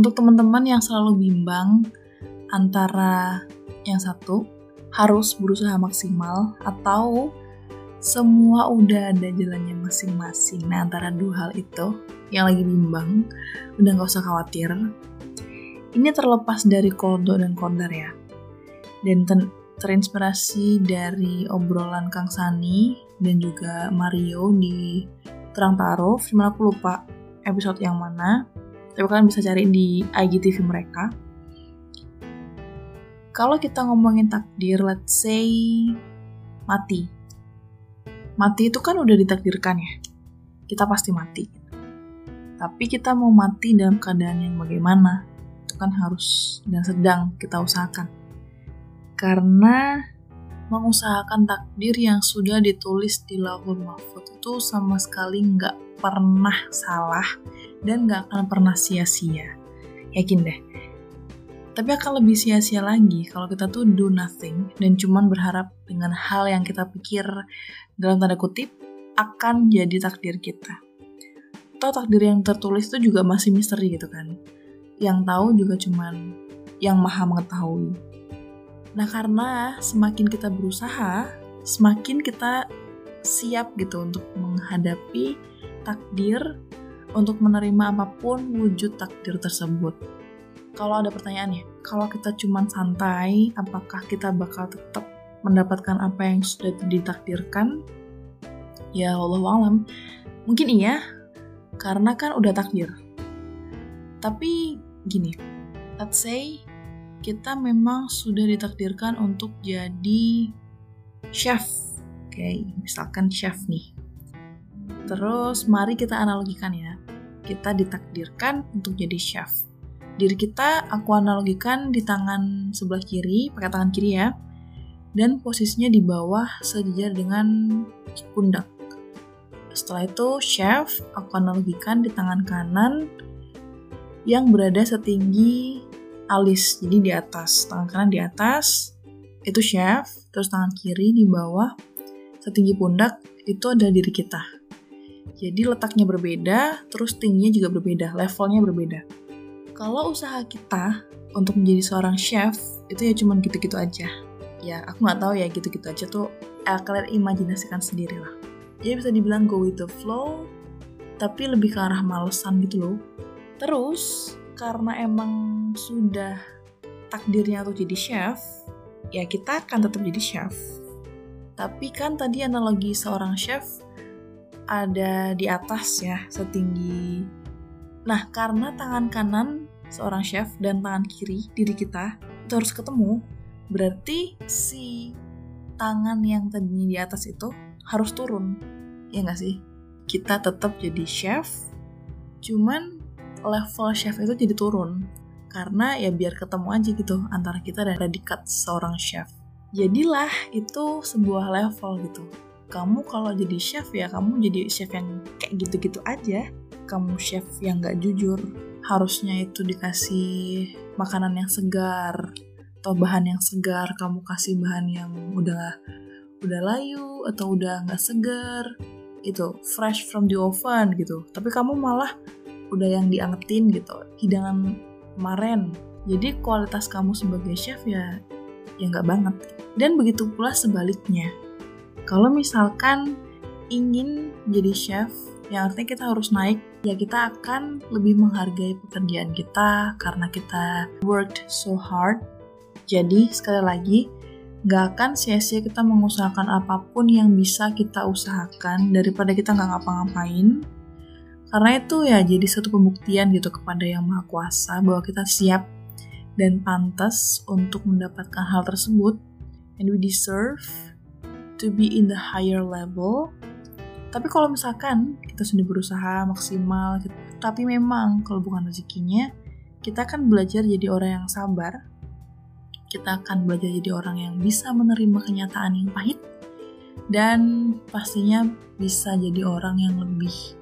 untuk teman-teman yang selalu bimbang antara yang satu harus berusaha maksimal atau semua udah ada jalannya masing-masing. Nah, antara dua hal itu yang lagi bimbang, udah nggak usah khawatir. Ini terlepas dari kodo dan kondar ya. Dan ter terinspirasi dari obrolan Kang Sani dan juga Mario di Terang Taruh, film aku lupa episode yang mana. Tapi kalian bisa cari di IGTV mereka. Kalau kita ngomongin takdir, let's say mati mati itu kan udah ditakdirkan ya. Kita pasti mati. Tapi kita mau mati dalam keadaan yang bagaimana? Itu kan harus dan sedang kita usahakan. Karena mengusahakan takdir yang sudah ditulis di lahul mahfud itu sama sekali nggak pernah salah dan nggak akan pernah sia-sia. Yakin deh. Tapi akan lebih sia-sia lagi kalau kita tuh do nothing dan cuman berharap dengan hal yang kita pikir dalam tanda kutip, akan jadi takdir kita. Atau takdir yang tertulis itu juga masih misteri gitu kan. Yang tahu juga cuman yang maha mengetahui. Nah karena semakin kita berusaha, semakin kita siap gitu untuk menghadapi takdir, untuk menerima apa pun wujud takdir tersebut. Kalau ada pertanyaan ya, kalau kita cuman santai, apakah kita bakal tetap mendapatkan apa yang sudah ditakdirkan? Ya Allah alam, mungkin iya, karena kan udah takdir. Tapi gini, let's say kita memang sudah ditakdirkan untuk jadi chef. Oke, misalkan chef nih. Terus mari kita analogikan ya. Kita ditakdirkan untuk jadi chef. Diri kita aku analogikan di tangan sebelah kiri, pakai tangan kiri ya dan posisinya di bawah sejajar dengan pundak. Setelah itu, chef aku analogikan di tangan kanan yang berada setinggi alis, jadi di atas. Tangan kanan di atas, itu chef, terus tangan kiri di bawah, setinggi pundak, itu ada diri kita. Jadi letaknya berbeda, terus tingginya juga berbeda, levelnya berbeda. Kalau usaha kita untuk menjadi seorang chef, itu ya cuman gitu-gitu aja. Ya aku nggak tahu ya gitu-gitu aja tuh eh, kalian imajinasikan sendiri lah. Jadi bisa dibilang go with the flow tapi lebih ke arah malesan gitu loh. Terus karena emang sudah takdirnya untuk jadi chef ya kita akan tetap jadi chef. Tapi kan tadi analogi seorang chef ada di atas ya setinggi. Nah karena tangan kanan seorang chef dan tangan kiri diri kita itu harus ketemu berarti si tangan yang tadinya di atas itu harus turun. Ya nggak sih? Kita tetap jadi chef cuman level chef itu jadi turun. Karena ya biar ketemu aja gitu antara kita dan predikat seorang chef. Jadilah itu sebuah level gitu kamu kalau jadi chef ya kamu jadi chef yang kayak gitu-gitu aja. Kamu chef yang nggak jujur harusnya itu dikasih makanan yang segar atau bahan yang segar. Kamu kasih bahan yang udah udah layu atau udah nggak segar itu fresh from the oven gitu. Tapi kamu malah udah yang diangetin gitu hidangan kemarin. Jadi kualitas kamu sebagai chef ya ya nggak banget. Dan begitu pula sebaliknya kalau misalkan ingin jadi chef yang artinya kita harus naik ya kita akan lebih menghargai pekerjaan kita karena kita worked so hard jadi, sekali lagi, gak akan sia-sia kita mengusahakan apa pun yang bisa kita usahakan daripada kita nggak ngapa-ngapain. Karena itu ya jadi satu pembuktian gitu kepada Yang Maha Kuasa bahwa kita siap dan pantas untuk mendapatkan hal tersebut. And we deserve to be in the higher level. Tapi kalau misalkan kita sudah berusaha maksimal, tapi memang kalau bukan rezekinya, kita akan belajar jadi orang yang sabar, kita akan belajar jadi orang yang bisa menerima kenyataan yang pahit dan pastinya bisa jadi orang yang lebih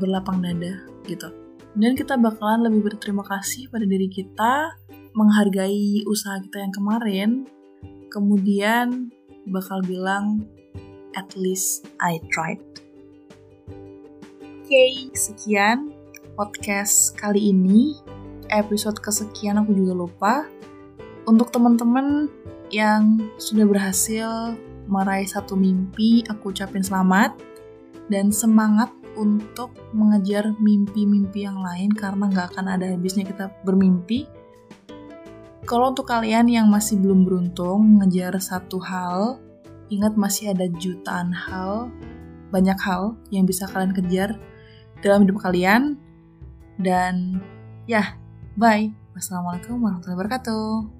berlapang dada gitu. Dan kita bakalan lebih berterima kasih pada diri kita, menghargai usaha kita yang kemarin, kemudian bakal bilang at least I tried. Oke, okay, sekian podcast kali ini. episode kesekian aku juga lupa. Untuk teman-teman yang sudah berhasil meraih satu mimpi, aku ucapin selamat dan semangat untuk mengejar mimpi-mimpi yang lain karena nggak akan ada habisnya kita bermimpi. Kalau untuk kalian yang masih belum beruntung mengejar satu hal, ingat masih ada jutaan hal, banyak hal yang bisa kalian kejar dalam hidup kalian. Dan ya, bye. Wassalamualaikum warahmatullahi wabarakatuh.